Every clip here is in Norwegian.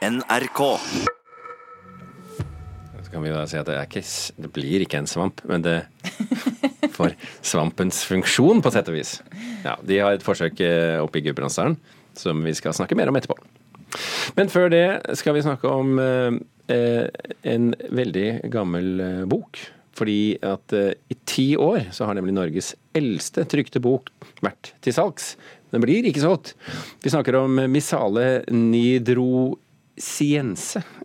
NRK. Så kan vi da si at det, ikke, det blir ikke en svamp, men det får svampens funksjon, på sett og vis. Ja, De har et forsøk eh, oppe i Gudbrandsdalen som vi skal snakke mer om etterpå. Men før det skal vi snakke om eh, eh, en veldig gammel eh, bok. Fordi at eh, i ti år så har nemlig Norges eldste trykte bok vært til salgs. Den blir ikke solgt. Vi snakker om Missale Nidrosiense.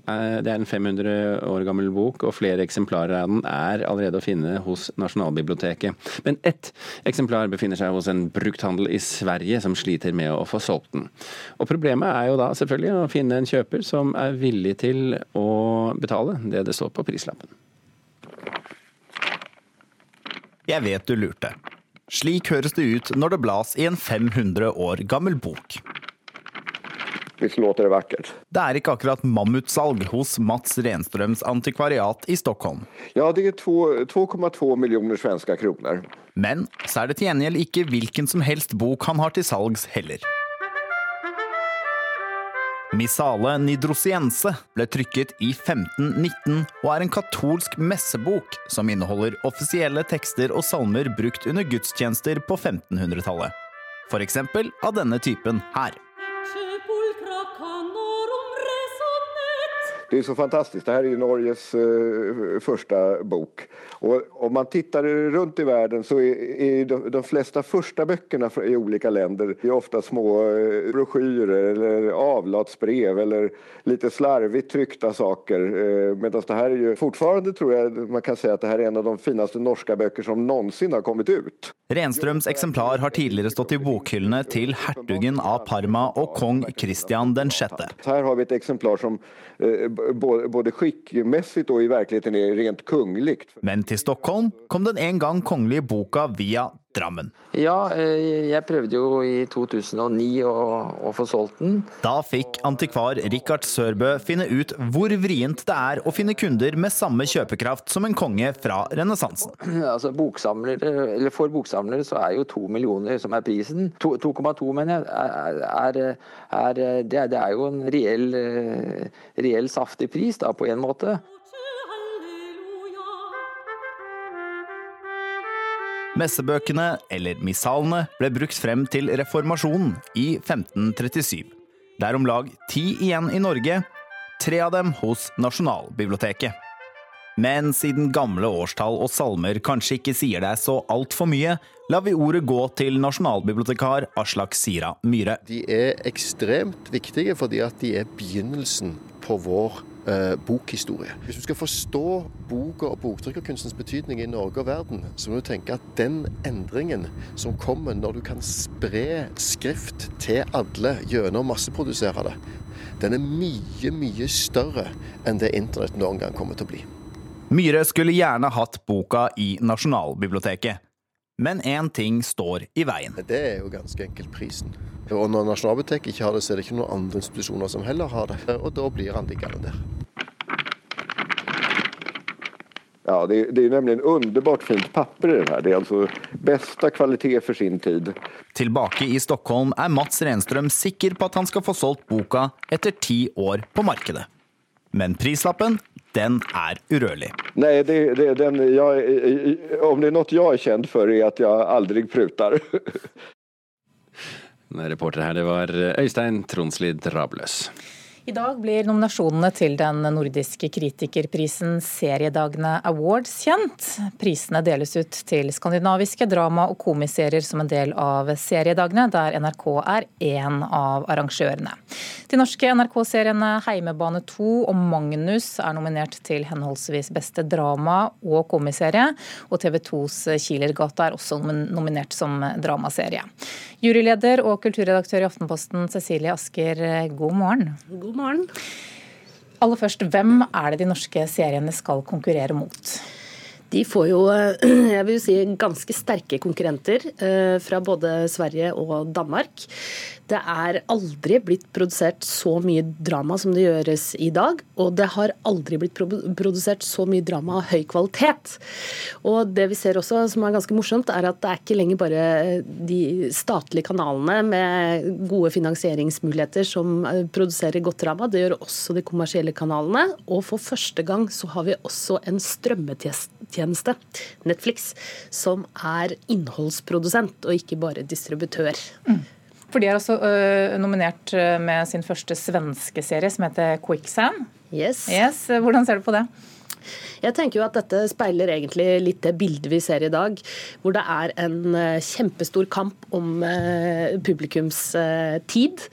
Eh, Det er en 500 år gammel bok, og flere eksemplarer av den er allerede å finne hos Nasjonalbiblioteket. Men ett eksemplar befinner seg hos en brukthandel i Sverige som sliter med å få solgt den. Og problemet er jo da selvfølgelig å finne en kjøper som er villig til å betale det det står på prislappen. Jeg vet du lurte. Slik høres det ut når det blas i en 500 år gammel bok. Låter det vackert? Det er ikke akkurat mammutsalg hos Mats Renstrøms antikvariat i Stockholm. Ja, det er 2,2 millioner svenske kroner. Men så er det til gjengjeld ikke hvilken som helst bok han har til salgs heller. Missale Nidrosiense ble trykket i 1519 og er en katolsk messebok som inneholder offisielle tekster og salmer brukt under gudstjenester på 1500-tallet. For eksempel av denne typen her. Det är så fantastiskt. Det här är ju Norges eh, första bok. Och om man tittar runt i världen så är, är de, de flesta första böckerna i olika länder är ofta små eh, broschyrer eller avlatsbrev eller lite slarvigt tryckta saker. Eh, Medan det här är ju fortfarande tror jag man kan säga att det här är en av de finaste norska böcker som någonsin har kommit ut. Renstrøms eksemplar har tidligere stått i bokhyllene til hertugen av Parma og kong Christian den sjette. Här har vi ett exemplar som eh, både, skikkmessig og i virkeligheten er rent kungligt. Men til Stockholm kom den en gang kongelige boka via Drammen. Ja, eh, jeg prøvde jo i 2009 å, å få solgt den. Da fikk antikvar Rikard Sørbø finne ut hvor vrient det er å finne kunder med samme kjøpekraft som en konge fra renessansen. Altså For boksamlere så er jo to millioner som er prisen. 2,2 mener jeg. Er, er, er, det, er, det er jo en reell, eh, reell saftig pris da, på en måte. Messebøkene, eller missalene, ble brukt frem til reformasjonen i 1537. Det er om lag ti igjen i Norge, tre av dem hos Nasjonalbiblioteket. Men siden gamle årstall og salmer kanskje ikke sier deg så altfor mye, lar vi ordet gå til nasjonalbibliotekar Aslak Sira Myhre. De er ekstremt viktige fordi at de er begynnelsen på vår eh, bokhistorie. Hvis du skal forstå boka og boktrykkerkunstens betydning i Norge og verden, så må du tenke at den endringen som kommer når du kan spre skrift til alle gjennom å masseprodusere det, den er mye, mye større enn det internett noen gang kommer til å bli. Myhre skulle gjerne hatt boka i Nasjonalbiblioteket. Men én ting står i veien. Det er jo ganske enkelt prisen. Og når Nasjonalbiblioteket ikke har det, så er det ikke noen andre institusjoner som heller har det. Og da blir han liggende der. Ja, det, är- det är nämligen underbart fint papper i det här. Det är alltså bästa kvalitet för sin tid. Tilbake i Stockholm er Mats Renström sikker på at han skal få solgt boka etter ti år på markedet. Men prislappen, den er urørlig. Nei, det, det, den, jeg, om det er noe jeg er kjent for, er at jeg aldri pruter. Reporter her, det var Øystein Tronslid Drabløs. I dag blir nominasjonene til den nordiske kritikerprisen Seriedagene Awards kjent. Prisene deles ut til skandinaviske drama- og komiserier som en del av seriedagene, der NRK er én av arrangørene. De norske NRK-seriene Heimebane 2 og Magnus er nominert til henholdsvis beste drama- og komiserie, og TV 2s Kilergata er også nominert som dramaserie. Juryleder og kulturredaktør i Aftenposten Cecilie Asker, god morgen. God morgen. Aller først, hvem er det de norske seriene skal konkurrere mot? De får jo eh, jeg vil si, ganske sterke konkurrenter eh, fra både Sverige og Danmark. Det er aldri blitt produsert så mye drama som det gjøres i dag. Og det har aldri blitt produsert så mye drama av høy kvalitet. Og det vi ser også, som er ganske morsomt, er at det er ikke lenger bare de statlige kanalene med gode finansieringsmuligheter som eh, produserer godt drama. Det gjør også de kommersielle kanalene. Og for første gang så har vi også en strømmetjeneste, Netflix, som er innholdsprodusent og ikke bare distributør. Mm. For de er også uh, nominert med sin første svenske serie, som heter Quicksand. Yes. yes. Hvordan ser du på det? Jeg tenker jo at dette speiler egentlig litt det bildet vi ser i dag, hvor det er en kjempestor kamp om publikums tid.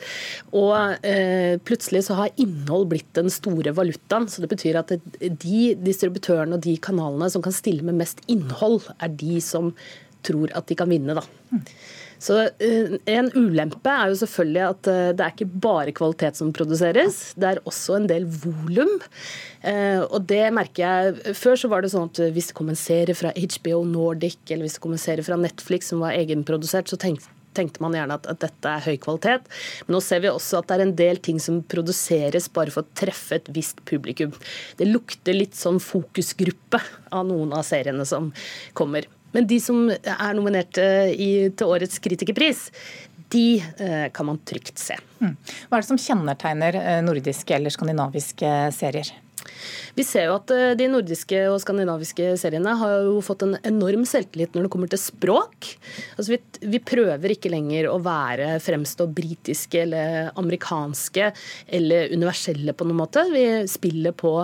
Og plutselig så har innhold blitt den store valutaen. Så det betyr at de distributørene og de kanalene som kan stille med mest innhold, er de som tror at de kan vinne, da. Så eh, En ulempe er jo selvfølgelig at eh, det er ikke bare kvalitet som produseres, det er også en del volum. Eh, og det merker jeg Før så var det sånn at hvis det kom en serie fra HBO Nordic eller hvis det kom en serie fra Netflix som var egenprodusert, så tenkte tenkte man gjerne at, at, dette er høy kvalitet. Men nå ser vi også at det er en del ting som produseres bare for å treffe et visst publikum. Det lukter litt sånn fokusgruppe av noen av seriene som kommer. Men de som er nominert eh, i, til årets kritikerpris, de eh, kan man trygt se. Mm. Hva er det som kjennetegner eh, nordiske eller skandinaviske serier? Vi ser jo at eh, de nordiske og skandinaviske seriene har jo fått en enorm selvtillit når det kommer til språk. Altså vi, vi prøver ikke lenger å være fremstå britiske eller amerikanske eller universelle på noen måte. Vi spiller på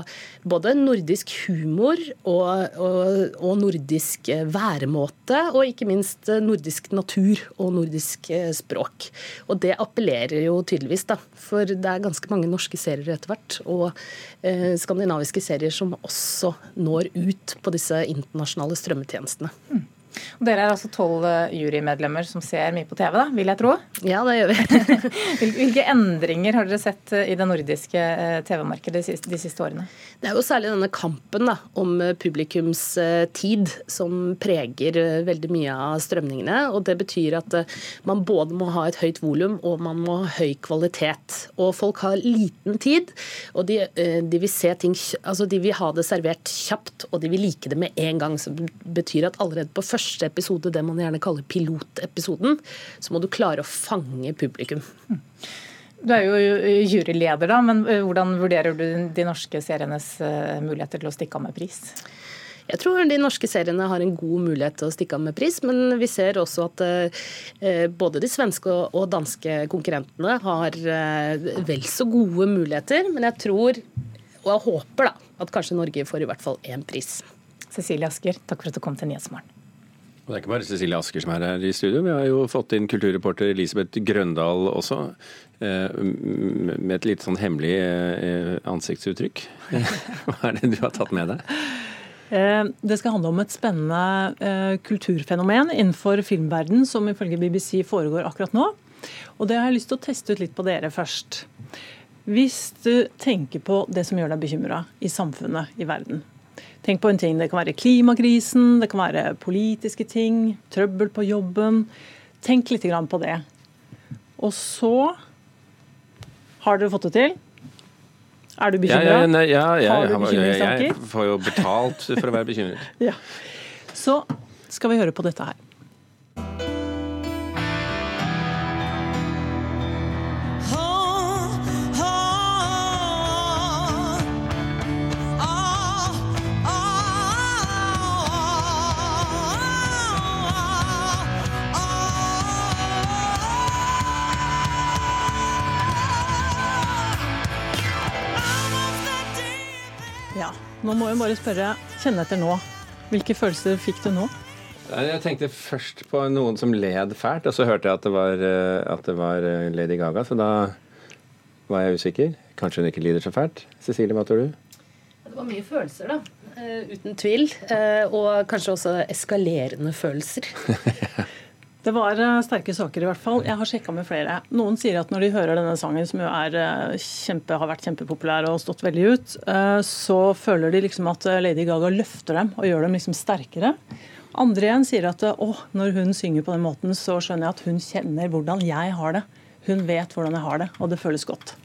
både nordisk humor og, og, og nordisk væremåte, og ikke minst nordisk natur og nordisk eh, språk. Og det appellerer jo tydeligvis, da. For det er ganske mange norske serier etter hvert. Og eh, skandinaviske serier som også når ut på disse internasjonale strømmetjenestene. Mm. Og dere er altså tolv eh, jurymedlemmer som ser mye på TV, da, vil jeg tro? Ja, det gjør vi. Hvilke endringer har dere sett eh, i det nordiske eh, TV-markedet de siste årene? Det er jo særlig denne kampen da, om publikums tid som preger veldig mye av strømningene. og Det betyr at man både må ha et høyt volum og man må ha høy kvalitet. Og folk har liten tid, og de, de, vil se ting, altså de vil ha det servert kjapt, og de vil like det med en gang. som betyr at allerede på første første episode, det man gjerne kaller pilotepisoden, så må du klare å fange publikum. Du er jo juryleder, da, men eh, hvordan vurderer du de norske serienes eh, muligheter til å stikke av med pris? Jeg tror de norske seriene har en god mulighet til å stikke av med pris, men vi ser også at eh, både de svenske og danske konkurrentene har vel så gode muligheter. Men jeg tror, og jeg håper, da, at kanskje Norge får i hvert fall én pris. Cecilie Asker, takk for at du kom til Nyhetsmorgen. Og Det er ikke bare Cecilie Asker som er her i studio. Vi har jo fått inn kulturreporter Elisabeth Grøndal også. Eh, med et litt sånn hemmelig eh, ansiktsuttrykk. Hva er det du har tatt med deg? Eh, det skal handle om et spennende kulturfenomen innenfor filmverden som ifølge BBC foregår akkurat nå. Og det har jeg lyst til å teste ut litt på dere først. Hvis du tenker på det som gjør deg bekymra i samfunnet, i verden. Tenk på en ting. Det kan være klimakrisen, det kan være politiske ting, trøbbel på jobben. Tenk litt på det. Og så har dere fått det til. Er du bekymra? Ja, ja, ja, ja, har du bekymringstanker? Jeg får jo betalt for å være bekymret. ja. Så skal vi høre på dette her. Nå må jeg bare spørre, kjenne etter nå. Hvilke følelser fikk du nå? Jeg tenkte først på noen som led fælt, og så hørte jeg at det var, eh, at det var eh, Lady Gaga. Så da var jeg usikker. Kanskje hun ikke lider så fælt. Cecilie, hva tror du? Det var mye følelser, da. Uh, uten tvil. Uh, og kanskje også eskalerende følelser. Det var eh, sterke saker, i hvert fall. Jeg har sjekka med flere. Noen sier at når de hører denne sangen, som jo eh, kjempe, har vært kjempepopulær og stått veldig ut, eh, så føler de liksom at Lady Gaga løfter dem og gjør dem liksom sterkere. Andre igjen sier at å, når hun synger på den måten, så skjønner jeg at hun kjenner hvordan jeg har det. Hun vet hvordan jeg har det, og det føles godt.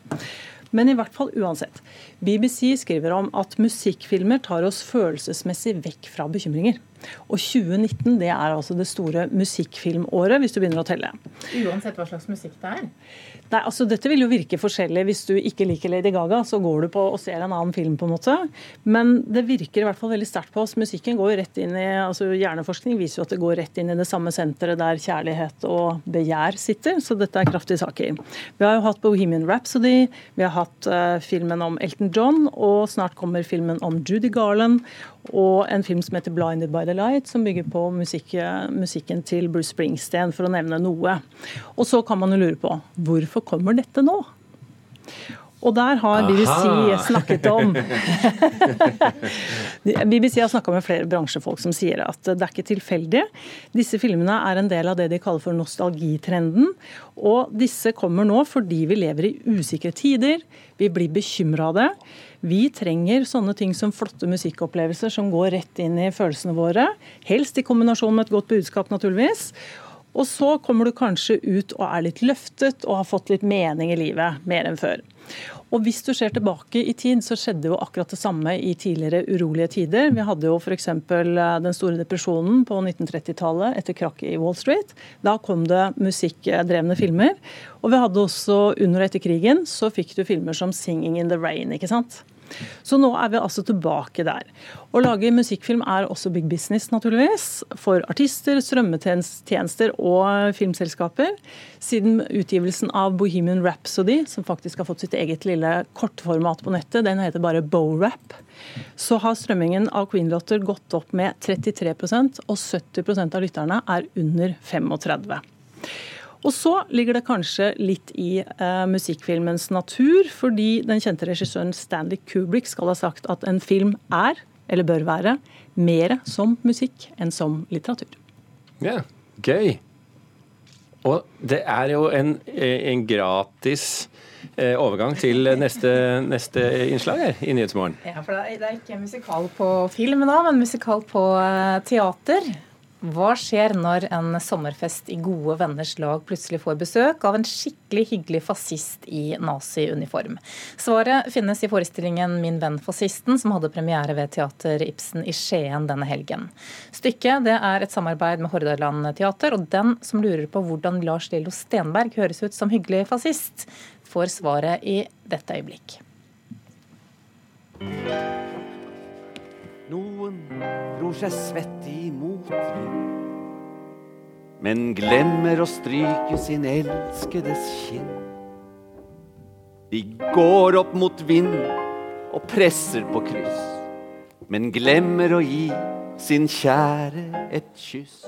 Men i hvert fall uansett. BBC skriver om at musikkfilmer tar oss følelsesmessig vekk fra bekymringer. Og 2019 det er altså det store musikkfilmåret, hvis du begynner å telle. Uansett hva slags musikk det er? Nei, altså Dette vil jo virke forskjellig. Hvis du ikke liker Lady Gaga, så går du på og ser en annen film. på en måte. Men det virker i hvert fall veldig sterkt på oss. Musikken går jo rett inn i, altså Hjerneforskning viser jo at det går rett inn i det samme senteret der kjærlighet og begjær sitter. Så dette er kraftige saker. Vi har jo hatt Bohemian Rhapsody, vi har hatt uh, filmen om Elton John, og snart kommer filmen om Judy Garland og en film som heter 'Blinded by the Light', som bygger på musikk, musikken til Bruce Springsteen, for å nevne noe. Og så kan man jo lure på hvorfor kommer dette nå? Og der har BBC Aha. snakket om BBC har snakka med flere bransjefolk som sier at det er ikke tilfeldig. Disse filmene er en del av det de kaller for nostalgitrenden. Og disse kommer nå fordi vi lever i usikre tider. Vi blir bekymra av det. Vi trenger sånne ting som flotte musikkopplevelser som går rett inn i følelsene våre. Helst i kombinasjon med et godt budskap, naturligvis. Og så kommer du kanskje ut og er litt løftet og har fått litt mening i livet, mer enn før. Og hvis du ser tilbake i tid, så skjedde jo akkurat det samme i tidligere urolige tider. Vi hadde jo f.eks. den store depresjonen på 1930-tallet etter krakket i Wall Street. Da kom det musikkdrevne filmer. Og vi hadde også under og etter krigen så fikk du filmer som 'Singing in the Rain'. ikke sant? Så nå er vi altså tilbake der. Å lage musikkfilm er også big business, naturligvis. For artister, strømmetjenester og filmselskaper. Siden utgivelsen av Bohemian Rhapsody, som faktisk har fått sitt eget lille kortformat på nettet, den heter bare Bo-rap, så har strømmingen av Queen-låter gått opp med 33% og 70% av lytterne er under 35. Og så ligger det kanskje litt i eh, musikkfilmens natur, fordi den kjente regissøren Stanley Kubrick skal ha sagt at en film er, eller bør være, mer som musikk enn som litteratur. Ja, gøy. Og det er jo en, en gratis eh, overgang til neste, neste innslag her i Nyhetsmorgen. Ja, for det er, er ikke musikal på film da, men musikal på eh, teater. Hva skjer når en sommerfest i gode venners lag plutselig får besøk av en skikkelig hyggelig fascist i nazi-uniform? Svaret finnes i forestillingen Min venn fascisten, som hadde premiere ved Teater Ibsen i Skien denne helgen. Stykket er et samarbeid med Hordaland Teater, og den som lurer på hvordan Lars Lillo Stenberg høres ut som hyggelig fascist, får svaret i dette øyeblikk. Noen ror seg svett i motvind, men glemmer å stryke sin elskedes kinn. De går opp mot vind og presser på kryss, men glemmer å gi sin kjære et kyss.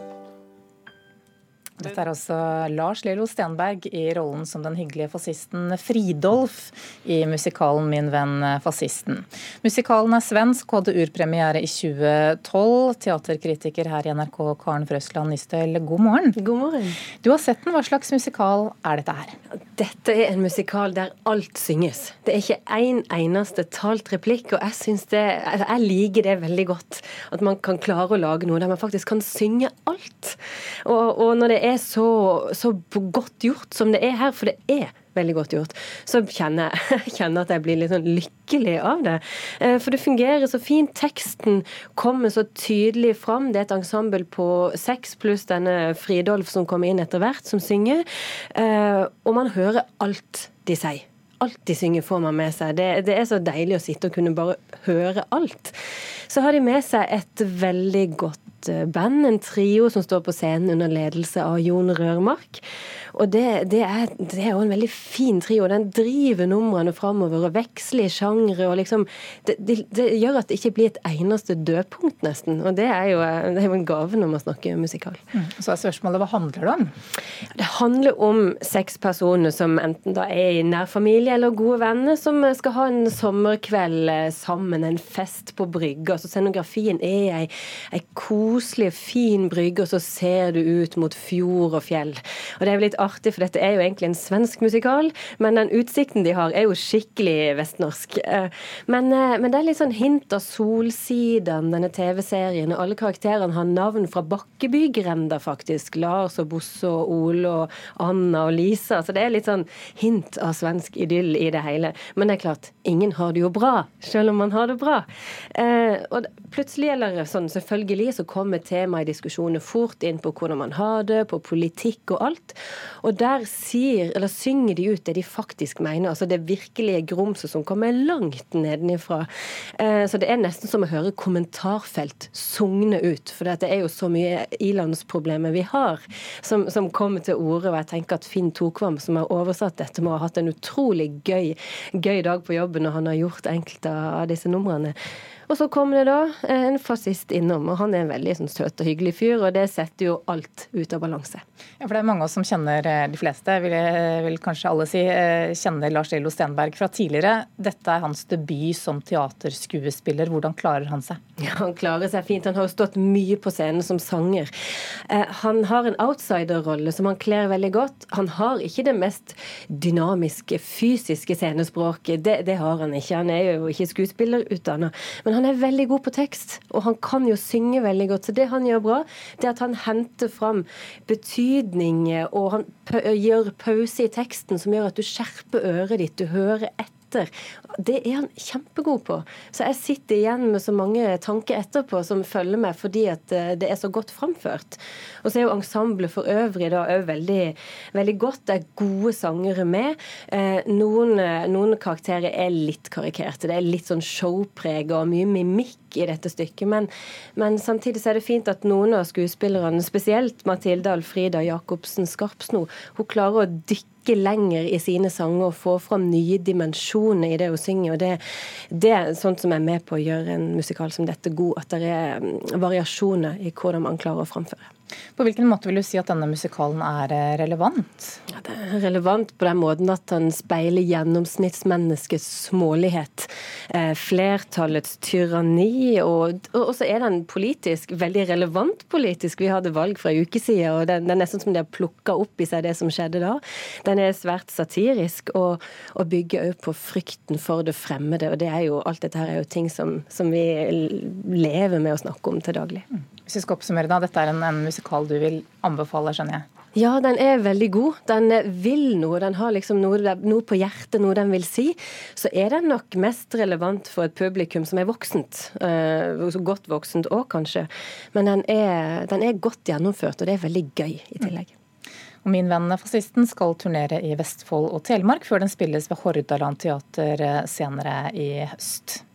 Dette er altså Lars Lillo Stenberg i rollen som den hyggelige fascisten Fridolf i musikalen Min venn fascisten. Musikalen er svensk hadde urpremiere i 2012. Teaterkritiker her i NRK Karen Frøsland Nystøl, god morgen. God morgen. Du har sett den. Hva slags musikal er dette her? Dette er en musikal der alt synges. Det er ikke én en eneste talt replikk, og jeg det, altså, jeg liker det veldig godt. At man kan klare å lage noe der man faktisk kan synge alt. Og, og når det er så, så godt gjort som det er her, for det er veldig godt gjort, så kjenner jeg kjenner at jeg blir litt sånn lykkelig av det. Eh, for det fungerer så fint. Teksten kommer så tydelig fram. Det er et ensemble på seks pluss denne Fridolf som kommer inn etter hvert, som synger. Eh, og man hører alt de sier. Alt de synger får man med seg. Det, det er så deilig å sitte og kunne bare høre alt. Så har de med seg et veldig godt band, en trio som står på scenen under ledelse av Jon Rørmark. Og det, det, er, det er jo en veldig fin trio. Den driver numrene framover og veksler i sjangre. og liksom, det, det, det, gjør at det ikke blir et eneste dødpunkt, nesten. Og det er jo, det er jo en gave når man snakker musikal. Mm. Så er spørsmålet hva handler det om? Det handler om seks personer som enten da er i nær familie eller gode venner, som skal ha en sommerkveld sammen, en fest på brygga. Altså scenografien er ei, ei kos koselig, fin brygge, og så ser du ut mot fjord og fjell. Og det er jo litt artig, for dette er jo egentlig en svensk musikal, men den utsikten de har, er jo skikkelig vestnorsk. Eh, Men, eh, men det er litt sånn hint av Solsiden, denne TV-serien, og alle karakterene har navn fra Bakkebygrenda, faktisk. Lars og Bosse og Ole og Anna og Lisa. Så det er litt sånn hint av svensk idyll i det hele. Men det er klart, ingen har det jo bra, selv om man har det bra. Eh, og plutselig, eller sånn selvfølgelig, så kommer temaet i diskusjoner fort inn på hvordan man har det, på politikk og alt. Og der sier, eller synger de ut det de faktisk mener. Altså det virkelige grumset som kommer langt nedenifra. Eh, så det er nesten som å høre kommentarfelt sugne ut. For det er jo så mye ilandsproblemer vi har, som, som kommer til orde. Og jeg tenker at Finn Tokvam, som har oversatt dette, må ha hatt en utrolig gøy, gøy dag på jobben når han har gjort enkelte av disse numrene. Og så kommer det da en fascist innom, og han er en veldig sånn, søt og hyggelig fyr, og det setter jo alt ut av balanse. Ja, for det er mange av oss som kjenner eh, de fleste, vil, jeg- vil kanskje alle si, eh, kjenner Lars Lillo Stenberg fra tidligere. Dette er hans debut som teaterskuespiller. Hvordan klarer han seg? Ja, Han klarer seg fint. Han har jo stått mye på scenen som sanger. Eh, han har en outsider-rolle som han kler veldig godt. Han har ikke det mest dynamiske, fysiske scenespråket. Det, det har han ikke. Han er jo ikke skuespillerutdanna. Men han er veldig god på tekst, og han kan jo synge veldig godt. Så det han gjør bra, det er at han henter fram betydning, og han gjør pause i teksten som gjør at du skjerper øret ditt, du hører etter. Det er han kjempegod på. Så jeg sitter igjen med så mange tanker etterpå som følger meg fordi at eh, det er så godt framført. Og så er jo ensemblet for øvrig da òg veldig, veldig godt. Det er gode sangere med. Eh, noen, eh, noen karakterer er litt karikerte. Det er litt sånn showpreg og mye mimikk i dette stykket. Men, men samtidig så er det fint at noen av skuespillerne, spesielt Mathilde Alfrida Jacobsen Skarpsno, hun klarer å dykke lenger i sine sanger og få fram nye dimensjoner i det hun synger. og Det, det er sånt som er med på å gjøre en musikal som dette god. At det er mm, variasjoner i hvordan man klarer å framføre. På hvilken måte vil du si at denne musikalen er eh, relevant? Ja, det er relevant på den måten at den speiler gjennomsnittsmenneskets smålighet. Eh, flertallets tyranni. Og, og så er den politisk, veldig relevant politisk. Vi hadde valg for en uke siden, og den, den, er nesten som de har plukka opp i seg det som skjedde da. Den er svært satirisk og, og bygger òg på frykten for det fremmede. Og det er jo, alt dette her er jo ting som, som vi lever med å snakke om til daglig. Hvis vi skal oppsummere da, Dette er en, en musikal du vil anbefale, skjønner jeg? Ja, den er veldig god. Den vil noe. Den har liksom noe, noe, på hjertet, noe den vil si. Så er den nok mest relevant for et publikum som er voksent. Uh, godt voksent òg, kanskje. Men den er, den er, godt gjennomført, og det er veldig gøy i tillegg. Og Min venn fascisten skal turnere i Vestfold og Telemark før den spilles ved Hordaland teater senere i høst.